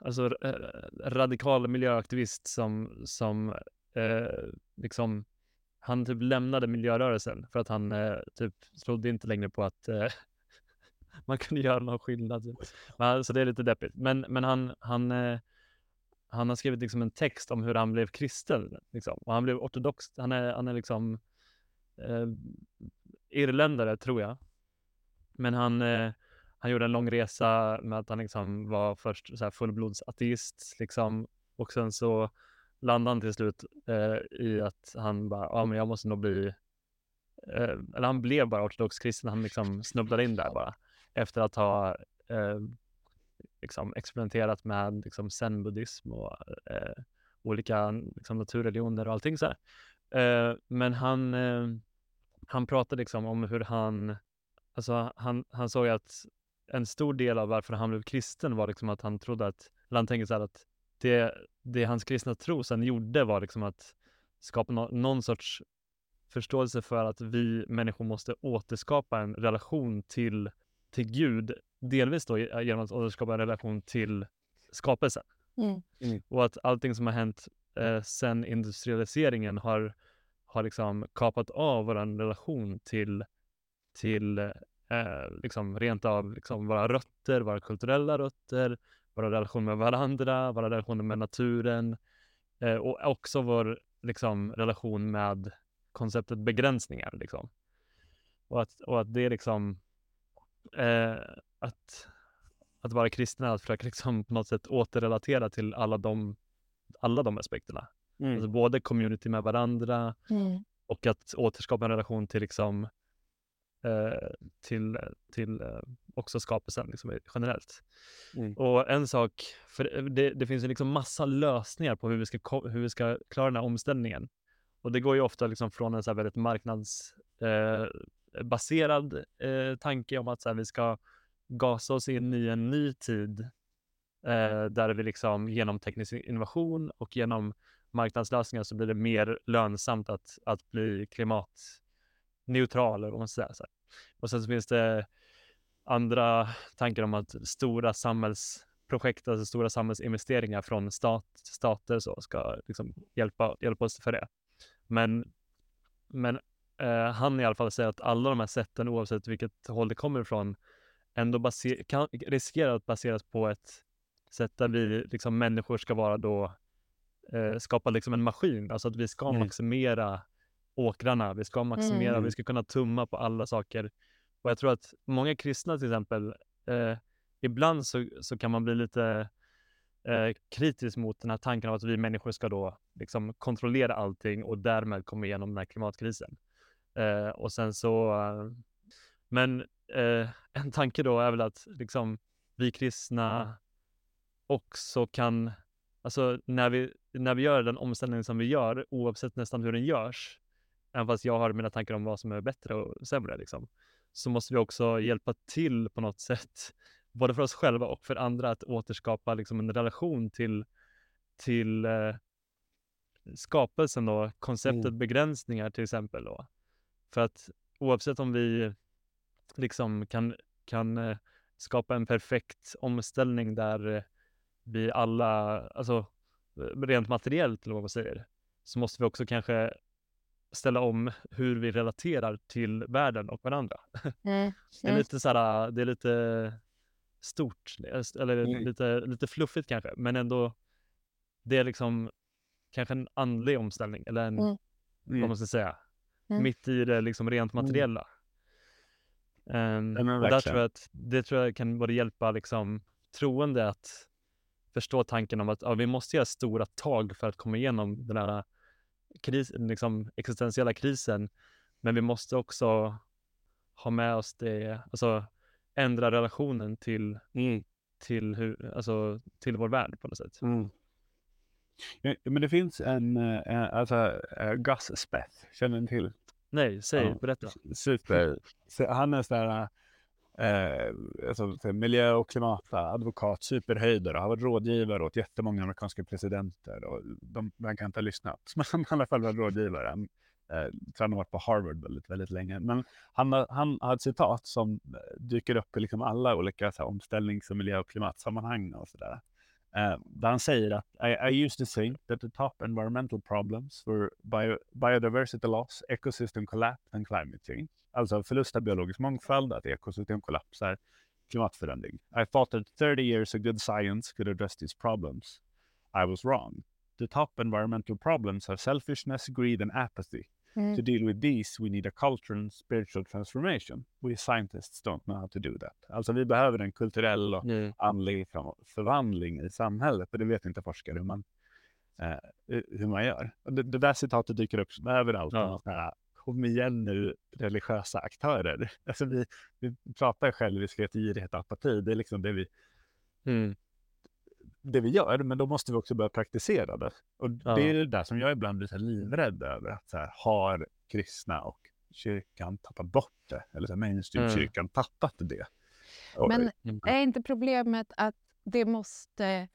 A: alltså eh, radikal miljöaktivist som, som eh, liksom han typ lämnade miljörörelsen för att han eh, typ trodde inte längre på att eh, (laughs) man kunde göra någon skillnad. Men, så det är lite deppigt. Men, men han, han, eh, han har skrivit liksom en text om hur han blev kristen. Liksom. Och han blev ortodox. Han är, han är liksom eh, irländare, tror jag. Men han, eh, han gjorde en lång resa med att han liksom var först så här fullblodsateist liksom. Och sen så landade han till slut eh, i att han bara, ja men jag måste nog bli, eh, eller han blev bara ortodox kristen. Han liksom snubblade in där bara. Efter att ha eh, liksom experimenterat med liksom zen-buddhism och eh, olika liksom, naturreligioner och allting så här. Eh, men han, eh, han pratade liksom om hur han, alltså han, han såg att en stor del av varför han blev kristen var liksom att han trodde att, eller han tänkte så här att det, det hans kristna tro sen gjorde var liksom att skapa nå- någon sorts förståelse för att vi människor måste återskapa en relation till, till Gud. Delvis då ge- genom att återskapa en relation till skapelsen.
B: Mm.
A: Och att allting som har hänt eh, sen industrialiseringen har, har liksom kapat av vår relation till, till eh, liksom rent av liksom våra rötter, våra kulturella rötter, våra relationer med varandra, våra relationer med naturen. Eh, och också vår liksom, relation med konceptet begränsningar. Liksom. Och, att, och att det är liksom eh, att, att vara kristen är att försöka liksom på något sätt återrelatera till alla de, alla de aspekterna.
C: Mm.
A: Alltså både community med varandra
B: Mm.
A: och att återskapa en relation till liksom till, till eh, också skapelsen liksom, generellt.
C: Mm.
A: Och en sak, för det, det finns ju liksom massa lösningar på hur vi ska, hur vi ska klara den här omställningen. Och det går ju ofta liksom från en så väldigt marknadsbaserad eh, eh, tanke om att så här, vi ska gasa oss in i en ny tid eh, där vi liksom genom teknisk innovation och genom marknadslösningar så blir det mer lönsamt att, att bli klimatneutral. Man ska säga, så här. Och sen så finns det andra tankar om att stora samhällsprojekt, alltså stora samhällsinvesteringar från stat, stater så ska liksom hjälpa, hjälpa oss för det. Men, men eh, han i alla fall säger att alla de här sätten, oavsett vilket håll det kommer ifrån, ändå baser, kan, riskerar att baseras på ett sätt där vi liksom människor ska vara då eh, skapa liksom en maskin, alltså att vi ska
C: Mm.
A: maximera åkrarna, vi ska maximera,
C: Mm.
A: vi ska kunna tumma på alla saker. Och jag tror att många kristna till exempel, eh, ibland så, så kan man bli lite eh, kritisk mot den här tanken av att vi människor ska då liksom kontrollera allting och därmed komma igenom den här klimatkrisen. Eh, och sen så, men eh, en tanke då är väl att liksom vi kristna också kan, alltså när vi, när vi gör den omställning som vi gör, oavsett nästan hur den görs, även fast jag har mina tankar om vad som är bättre och sämre, liksom, så måste vi också hjälpa till på något sätt, (laughs) både för oss själva och för andra, att återskapa liksom en relation till, till eh, skapelsen då, konceptet
C: Mm.
A: begränsningar till exempel då. För att oavsett om vi liksom kan, kan eh, skapa en perfekt omställning där eh, vi alla, alltså eh, rent materiellt eller vad man säger, så måste vi också kanske ställa om hur vi relaterar till världen och varandra. (laughs)
B: Mm.
A: Det är
B: Mm.
A: lite så här, det är lite stort, eller
C: Mm.
A: lite, lite fluffigt kanske, men ändå det är liksom kanske en andlig omställning eller en,
B: Mm.
A: vad man ska säga,
B: Mm.
A: mitt i det liksom rent
C: Mm.
A: materiella.
C: Men
A: och där tror jag att det tror jag kan både hjälpa liksom troende att förstå tanken om att ja, vi måste göra stora tag för att komma igenom den här kris, liksom existentiella krisen. Men vi måste också ha med oss det, alltså ändra relationen till,
C: Mm.
A: till, hur, alltså, till vår värld på något sätt.
C: Mm. Ja, men det finns en, eh, en alltså uh, Gus Speth, känner ni till?
A: Nej, säg,
C: Ja.
A: berätta.
C: Super. Så han är sån där eh, alltså, miljö och miljö och klimatadvokat, superhöjdare, har varit rådgivare åt jättemånga amerikanska presidenter och de verkar inte ha lyssnat. (laughs) Men han har i alla fall varit rådgivare. Eh, han har varit på Harvard väldigt, väldigt länge. Men han har, han har ett citat som eh, dyker upp i liksom alla olika så här, omställnings och miljö och klimatsammanhang och sådär. Uh, där han säger att I, I used to think that the top environmental problems were bio, biodiversity loss, ecosystem collapse and climate change. Alltså förlust av biologisk mångfald, att ekosystem kollapsar, klimatförändring. I thought that 30 years of good science could address these problems. I was wrong. The top environmental problems are selfishness, greed and apathy.
B: Mm.
C: To deal with these we need a cultural and spiritual transformation. We scientists don't know how to do that. Alltså vi behöver en kulturell och
A: Mm.
C: andlig för- förvandling i samhället. Och det vet inte forskare hur man, eh, hur man gör. Och det, det där citatet dyker upp överallt.
A: Ja.
C: Här, Kom igen nu, religiösa aktörer. Alltså vi, vi pratar själviskhet, girighet och apati. Det är liksom det vi,
A: Mm.
C: Det vi gör, men då måste vi också börja praktisera det. Och
A: Ja.
C: det är det där som jag ibland blir så här livrädd över. Att så här, har kristna och kyrkan tappat bort det? Eller så här, mainstream-kyrkan tappat det? Och,
B: Men
A: Mm.
B: är inte problemet att det måste...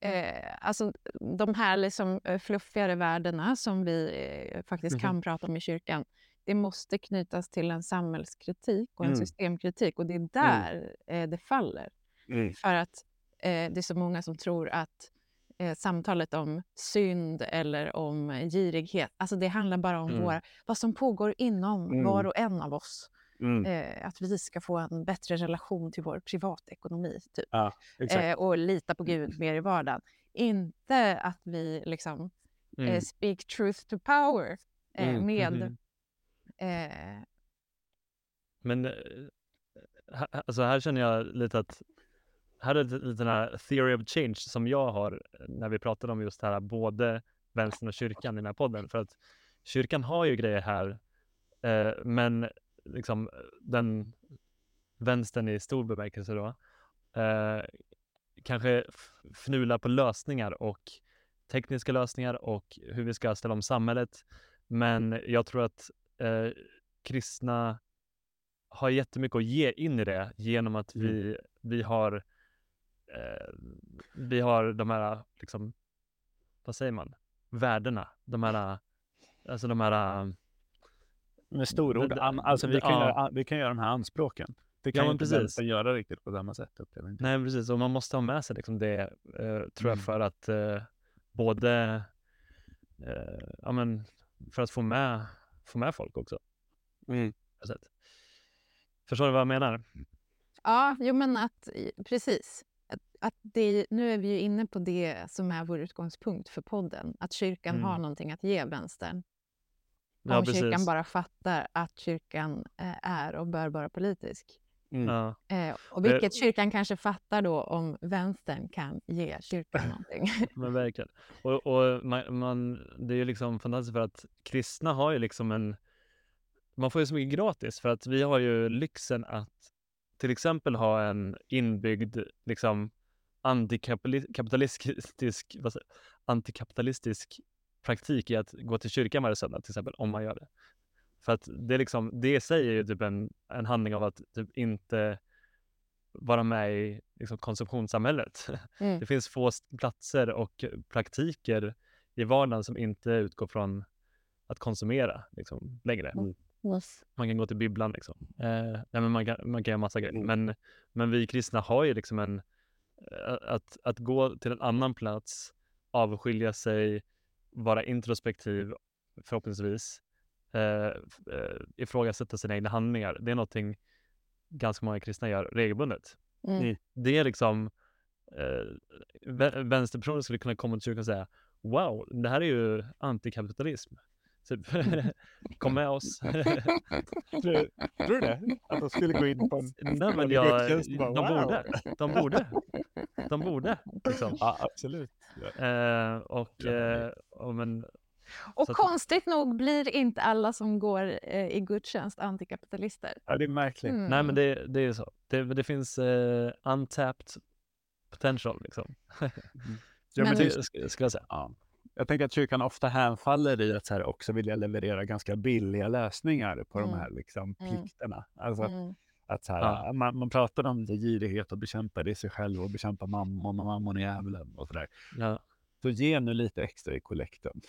B: Eh, alltså de här liksom eh, fluffigare värdena som vi eh, faktiskt kan prata om i kyrkan, det måste knytas till en samhällskritik och en
C: Mm.
B: systemkritik. Och det är där eh, det faller.
C: Mm.
B: För att det är så många som tror att eh, samtalet om synd eller om eh, girighet, alltså det handlar bara om
A: Mm.
B: våra, vad som pågår inom
C: Mm.
B: var och en av oss.
C: Mm.
B: Eh, att vi ska få en bättre relation till vår privatekonomi. Typ
C: Ja,
B: eh, och lita på Gud mer i vardagen. Inte att vi liksom eh,
A: Mm.
B: speak truth to power eh,
C: Mm,
B: med
A: mhm.
B: eh,
A: Men eh, alltså här känner jag lite att här är lite, den här theory of change som jag har när vi pratade om just det här både vänstern och kyrkan i den här podden. För att kyrkan har ju grejer här, eh, men liksom den vänstern i stor bemärkelse då, eh, kanske fnular på lösningar och tekniska lösningar och hur vi ska ställa om samhället. Men jag tror att eh, kristna har jättemycket att ge in i det genom att
C: Mm.
A: vi, vi har eh, vi har de här, liksom, vad säger man, värdena, de här, alltså de här,
C: Med storord, an, alltså vi kan,
A: ja.
C: göra, vi kan göra de här anspråken. Det
A: Ja,
C: kan ju inte
A: precis.
C: göra riktigt på samma sätt
A: nej precis, och man måste ha med sig liksom det, eh, tror jag,
C: Mm.
A: för att eh, både, eh, ja men, för att få med, få med folk också.
C: Mm.
A: Förstår du vad jag menar?
B: Ja, jo men att precis. Att, det, nu är vi ju inne på det som är vår utgångspunkt för podden. Att kyrkan
A: Mm.
B: har någonting att ge vänstern.
A: Ja,
B: Om kyrkan
A: precis.
B: bara fattar att kyrkan eh, är och bör vara politisk.
C: Mm.
A: Ja.
B: Eh, och vilket kyrkan kanske fattar då om vänstern kan ge kyrkan någonting. (laughs)
A: Men verkligen. Och, och man, man, det är ju liksom fantastiskt för att kristna har ju liksom en, man får ju så mycket gratis för att vi har ju lyxen att till exempel ha en inbyggd liksom antikapitalistisk, (laughs) säger, antikapitalistisk praktik i att gå till kyrkan varje söndag till exempel, om man gör det. För att det är liksom, det säger ju typ en, en handling av att typ inte vara med i liksom, konsumtionssamhället.
B: Mm.
A: Det finns få platser och praktiker i vardagen som inte utgår från att konsumera liksom, längre.
C: Mm.
A: Man kan gå till bibblan liksom. Eh, nej, men man, kan, man kan göra massa grejer.
C: Mm.
A: Men, men vi kristna har ju liksom en, eh, att, att gå till en annan plats, avskilja sig, vara introspektiv förhoppningsvis, eh, eh, ifrågasätta sina egna handlingar. Det är någonting ganska många kristna gör regelbundet
B: Mm.
A: det är liksom eh, vä- vänsterpersoner skulle kunna komma till kyrkan och säga Wow, det här är ju antikapitalism. Typ, (laughs) kom med oss. (laughs)
C: Tror, tror du det? Att de skulle gå in på en
A: Nej men
C: en
A: jag,
C: och bara,
A: de
C: wow.
A: borde. De borde. De borde. Liksom.
C: Ja, absolut. Ja.
A: Eh, och,
C: Ja.
A: eh, och men,
B: Och
A: att-
B: konstigt nog blir inte alla som går eh, i gudstjänst antikapitalister.
C: ja, det är märkligt.
B: Mm.
A: nej men det, det är så. Det, det finns eh, untapped potential liksom. (laughs)
C: Ja,
B: Men-
C: men
A: Det
C: det,
A: sk- skulle jag säga.
C: ja. Jag tänker att kyrkan ofta hänfaller i att så här också vilja leverera ganska billiga lösningar på de
B: Mm.
C: här liksom,
B: Mm.
C: plikterna. Alltså att,
B: Mm.
C: att så här,
A: Ja.
C: man, man pratar om det, girighet och bekämpa det i sig själv och bekämpa mammon och mammon är djävulen och sådär.
A: Ja.
C: Så ge nu lite extra i kollekten.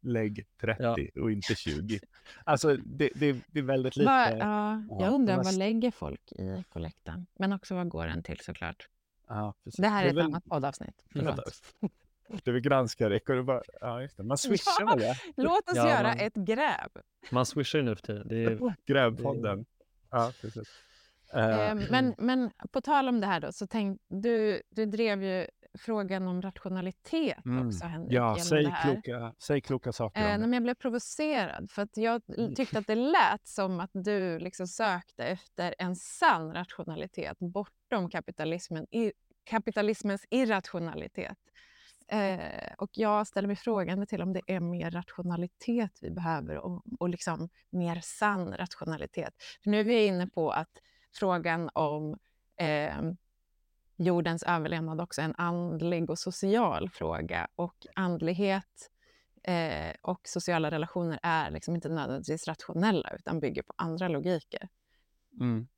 C: Lägg 30 och inte 20. (laughs) Alltså det, det, det är väldigt lite.
B: Vad- ja,
C: ja,
B: jag undrar
C: det var
B: vad lägger folk i kollekten? Men också vad går den till såklart?
C: Ja, precis.
B: Det här är ett
C: väl-
B: annat poddavsnitt.
C: Det vi granskar ekonomi. Ja, just det. Man swishar
B: Ja.
C: väl det?
B: Låt oss
A: Ja,
B: göra
A: man-
B: ett gräv.
A: Man swishar ju nu för tiden. Det är, (laughs)
C: Grävpodden. Ja, precis. Eh, (clears throat)
B: men, men på tal om det här då, så tänk, du, du drev ju frågan om rationalitet
C: Mm.
B: också, Henrik.
C: ja,
B: genom
C: säg
B: det här.
C: kloka, säg kloka saker
B: Eh,
C: om
B: nej,
C: det.
B: men jag blev provocerad för att jag
C: Mm.
B: tyckte att det lät som att du liksom sökte efter en sann rationalitet bortom kapitalismen, i, kapitalismens irrationalitet. Eh, och jag ställer mig frågande till om det är mer rationalitet vi behöver och, och liksom mer sann rationalitet. För nu är vi inne på att frågan om eh, jordens överlevnad också är en andlig och social fråga och andlighet eh, och sociala relationer är liksom inte nödvändigtvis rationella utan bygger på andra logiker.
C: Mm.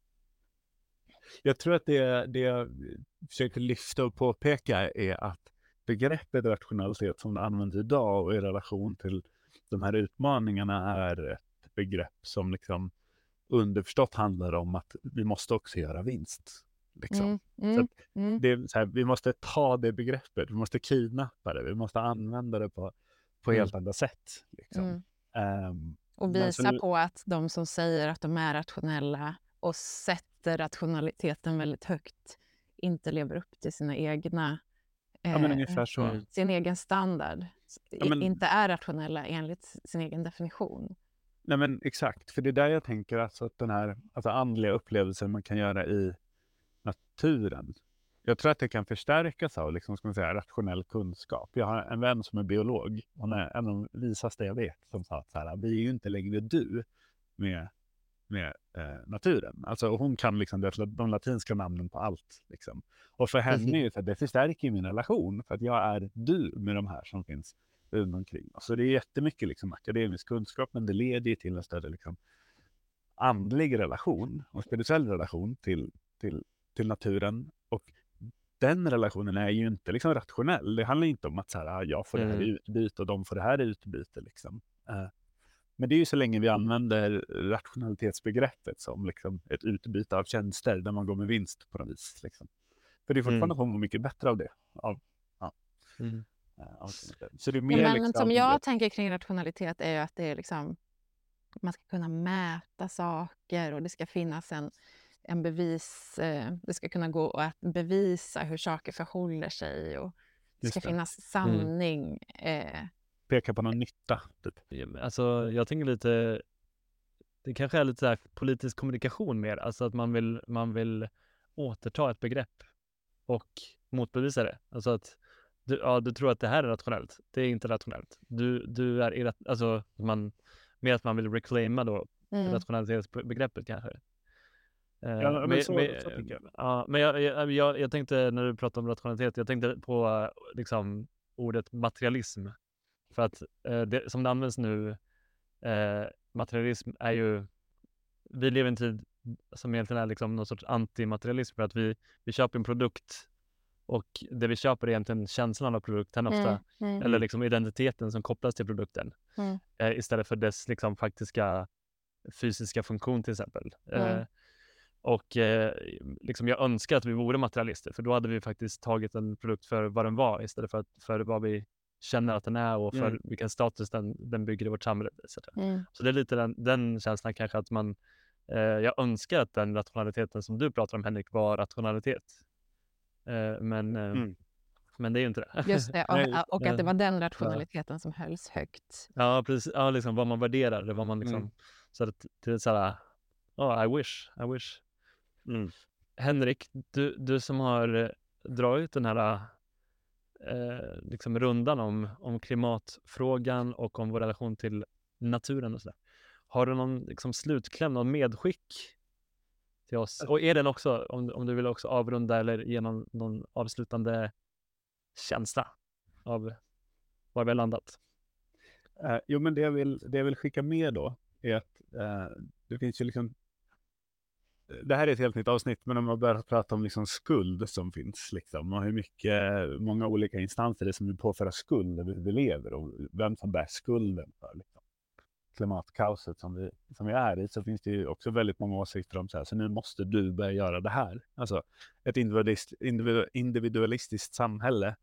C: Jag tror att det, det jag försöker lyfta och påpeka är att begreppet rationalitet som det används idag och i relation till de här utmaningarna är ett begrepp som liksom underförstått handlar om att vi måste också göra vinst. Liksom.
B: Mm,
C: Så
B: mm,
C: att
B: mm,
C: det så här, vi måste ta det begreppet, vi måste kidnappa det, vi måste använda det på, på
A: Mm.
C: helt andra sätt. Liksom. Ehm,
B: Och
C: så
B: visa
C: nu-
B: på att de som säger att de är rationella och sätter rationaliteten väldigt högt inte lever upp till sina egna
C: Ja, men
B: eh,
C: ungefär så.
A: Mm.
B: sin egen standard
C: Ja, men-
B: inte är rationella enligt sin egen definition.
C: Nej men exakt, för det är där jag tänker alltså att den här alltså andliga upplevelsen man kan göra i naturen. Jag tror att det kan förstärkas av liksom, ska man säga, rationell kunskap. Jag har en vän som är biolog. Hon är en av de visaste jag vet som sa att så här, vi är ju inte längre du med, med eh, naturen. Alltså hon kan liksom det, de latinska namnen på allt. Liksom. Och för henne så här, det förstärker min relation för att jag är du med de här som finns runt omkring. Så det är jättemycket liksom akademisk kunskap, men det leder till en större liksom, andlig relation och spirituell relation till, till, till naturen. Och den relationen är ju inte liksom rationell. Det handlar inte om att så här, ah, jag får det här
A: Mm.
C: i utbyte och de får det här i utbyte. Liksom. Eh, Men det är ju så länge vi använder rationalitetsbegreppet som liksom ett utbyte av tjänster där man går med vinst på något vis. Liksom. För det är fortfarande
A: Mm.
C: mm. mycket bättre av det. Av,
A: Mm.
C: eh, av så det är
B: Ja,
C: mer
B: men
C: liksom,
B: som jag tänker kring rationalitet är ju att det är liksom, man ska kunna mäta saker och det ska finnas en, en bevis, eh, det ska kunna gå att bevisa hur saker förhåller sig och det
C: Just
B: ska
C: det.
B: finnas sanning. Eh,
C: peka på någon nytta. Typ.
A: Alltså, jag tänker lite, det kanske är lite så här politisk kommunikation mer, alltså att man vill, man vill återta ett begrepp och motbevisa det. Alltså att du, ja, du tror att det här är rationellt, det är inte rationellt. Du, du är irrat, alltså man, mer att man vill reclaima då
B: mm.
A: rationalitetsbegreppet kanske. Eh,
C: Ja, men så-
A: men,
C: så jag.
A: Ja, men jag, jag, jag, jag tänkte när du pratade om rationalitet, jag tänkte på eh, liksom ordet materialism. För att eh, det, som det används nu, eh, materialism är ju, vi lever i en tid som egentligen är liksom någon sorts antimaterialism för att vi, vi köper en produkt och det vi köper är egentligen känslan av produkten ofta,
B: Mm, mm.
A: eller liksom identiteten som kopplas till produkten
B: Mm.
A: eh, istället för dess liksom faktiska fysiska funktion till exempel.
B: Mm.
A: Eh, och eh, liksom jag önskar att vi vore materialister för då hade vi faktiskt tagit en produkt för vad den var istället för, att, för vad vi känner att den är och för
C: Mm.
A: vilken status den, den bygger i vårt samhälle.
B: Mm.
A: Så det är lite den, den känslan kanske att man, eh, jag önskar att den rationaliteten som du pratar om Henrik var rationalitet. Eh, men, eh,
C: Mm.
A: men det är ju inte det.
B: Just det, och, (laughs) och att det
A: eh,
B: var den rationaliteten som hölls högt.
A: Ja, precis. Ja, liksom vad man värderar, det vad man liksom...
C: Mm.
A: Så att det är så här, oh, I wish, I wish.
C: Mm.
A: Henrik, du, du som har eh, dragit den här eh, liksom rundan om, om klimatfrågan och om vår relation till naturen och sådär. Har du någon liksom, slutkläm, någon medskick till oss? Och är den också, om, om du vill också avrunda eller ge någon, någon avslutande känsla av var vi har landat?
C: Eh, jo, men det jag, vill, det jag vill skicka med då är att eh, det finns ju liksom det här är ett helt nytt avsnitt, men om man börjar prata om liksom skuld som finns liksom, och hur mycket, många olika instanser det är som vill påföra skuld hur vi lever och vem som bär skulden för liksom, klimatkaoset som vi, som vi är i, så finns det ju också väldigt många åsikter om så här, så nu måste du börja göra det här. Alltså ett individualist, individu, individualistiskt samhälle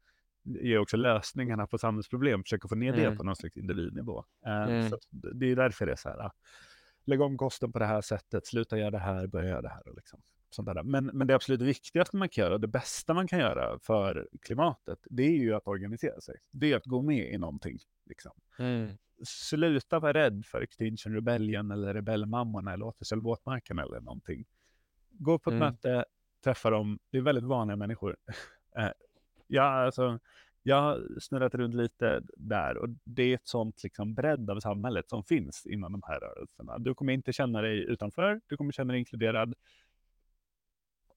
C: ger också lösningarna på samhällsproblem, försöker få ner det
A: Mm.
C: på någon slags individnivå. Eh,
A: Mm.
C: Så det är därför det är så här, lägg om kosten på det här sättet, sluta göra det här, börja göra det här. Och liksom, sånt där. Men, men det absolut viktigaste man kan göra, det bästa man kan göra för klimatet, det är ju att organisera sig. Det är att gå med i någonting. Liksom.
A: Mm.
C: Sluta vara rädd för Extinction Rebellion eller Rebellmammorna eller Återställ våtmarken eller någonting. Gå på ett
A: Mm.
C: möte, träffa dem. Det är väldigt vanliga människor. (laughs) Eh, ja, alltså, jag har snurrat runt lite där och det är ett sånt liksom bredd av samhället som finns inom de här rörelserna. Du kommer inte känna dig utanför, du kommer känna dig inkluderad.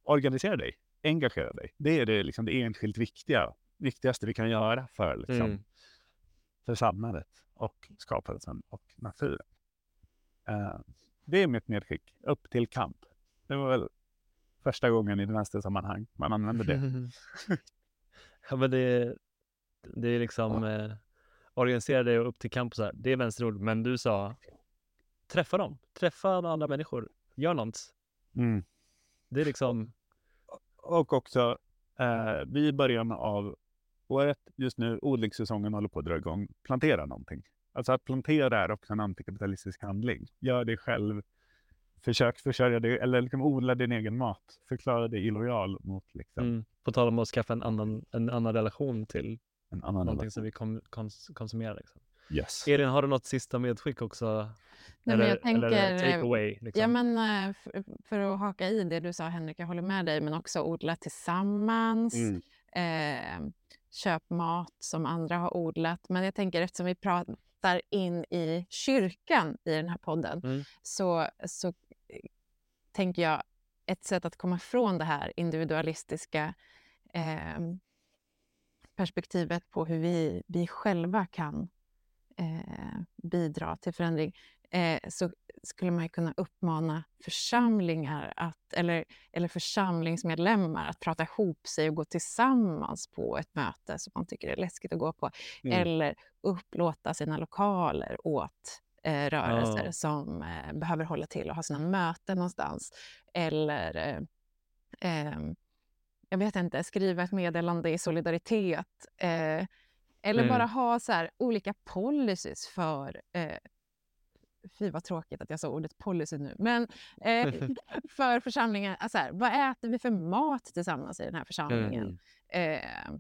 C: Organisera dig, engagera dig. Det är det, liksom, det enskilt viktiga, viktigaste vi kan göra för, liksom,
A: Mm.
C: för samhället och skapelsen och naturen. Eh, det är mitt medskick. Upp till kamp. Det var väl första gången i vänstersammanhang man använde det. (laughs)
A: ja, men det, det är liksom eh, organisera dig upp till här. Det är vänsterord, men du sa träffa dem, träffa andra människor, gör något.
C: Mm.
A: Det är liksom,
C: Och också, eh, vi i början av året, just nu, odlingssäsongen håller på att dra igång. Plantera någonting. Alltså att plantera är också en antikapitalistisk handling. Gör det själv försök försörja dig, eller liksom odla din egen mat. Förklara dig illojal mot liksom,
A: Mm. På tal om att skaffa en annan, en annan relation till
C: en annan
A: någonting som vi kom, kons, konsumerar. Liksom.
C: Yes.
A: Elin, har du något sista medskick också?
B: Nej,
A: eller,
B: men jag tänker,
A: eller take
B: eh,
A: away? Liksom?
B: Ja, men eh, f- för att haka i det du sa Henrik, jag håller med dig, men också odla tillsammans.
C: Mm.
B: Eh, köp mat som andra har odlat. Men jag tänker eftersom vi pratar in i kyrkan i den här podden
A: Mm.
B: så, så eh, tänker jag ett sätt att komma ifrån det här individualistiska eh, perspektivet på hur vi, vi själva kan eh, bidra till förändring eh, så skulle man kunna uppmana församlingar att, eller, eller församlingsmedlemmar att prata ihop sig och gå tillsammans på ett möte som man tycker är läskigt att gå på.
C: Mm.
B: Eller upplåta sina lokaler åt eh, rörelser
A: Ja.
B: som eh, behöver hålla till och ha sina möten någonstans. Eller eh, ehm, jag vet inte, skriva ett meddelande i solidaritet. Eh, eller
A: Mm.
B: bara ha så här, olika policies för... Eh, fy vad tråkigt att jag sa ordet policy nu. Men eh, (laughs) för församlingen, alltså här, vad äter vi för mat tillsammans i den här församlingen? Eh,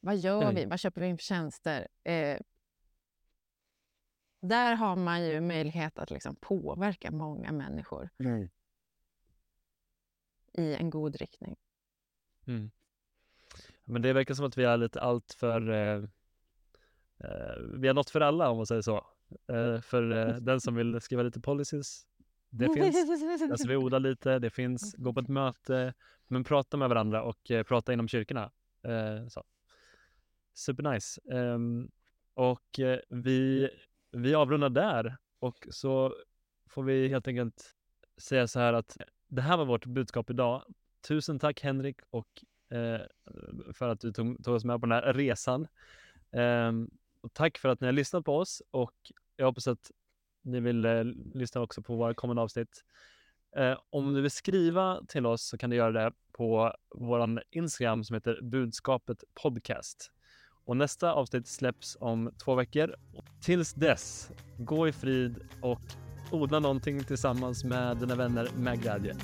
B: vad gör
A: Mm.
B: vi? Vad köper vi in för tjänster? Eh, där har man ju möjlighet att liksom påverka många människor
C: Mm.
B: i en god riktning.
A: Mm. Men det verkar som att vi är lite allt för eh, eh, Vi har något för alla om man säger så. Eh, för eh, (laughs) den som vill skriva lite policies. Det (laughs) finns. Den som vill odla lite. Det finns. Gå på ett möte. Men prata med varandra och eh, prata inom kyrkorna. Eh, så. Supernice. Ehm, och vi, vi avrundar där. Och så får vi helt enkelt säga så här att det här var vårt budskap idag. Tusen tack Henrik och eh, för att du tog, tog oss med på den här resan. Eh, och tack för att ni har lyssnat på oss och jag hoppas att ni vill eh, lyssna också på våra kommande avsnitt. Eh, om du vill skriva till oss så kan du göra det på vår Instagram som heter budskapet podcast. Och nästa avsnitt släpps om två veckor. Tills dess, gå i frid och odla någonting tillsammans med dina vänner med glädje.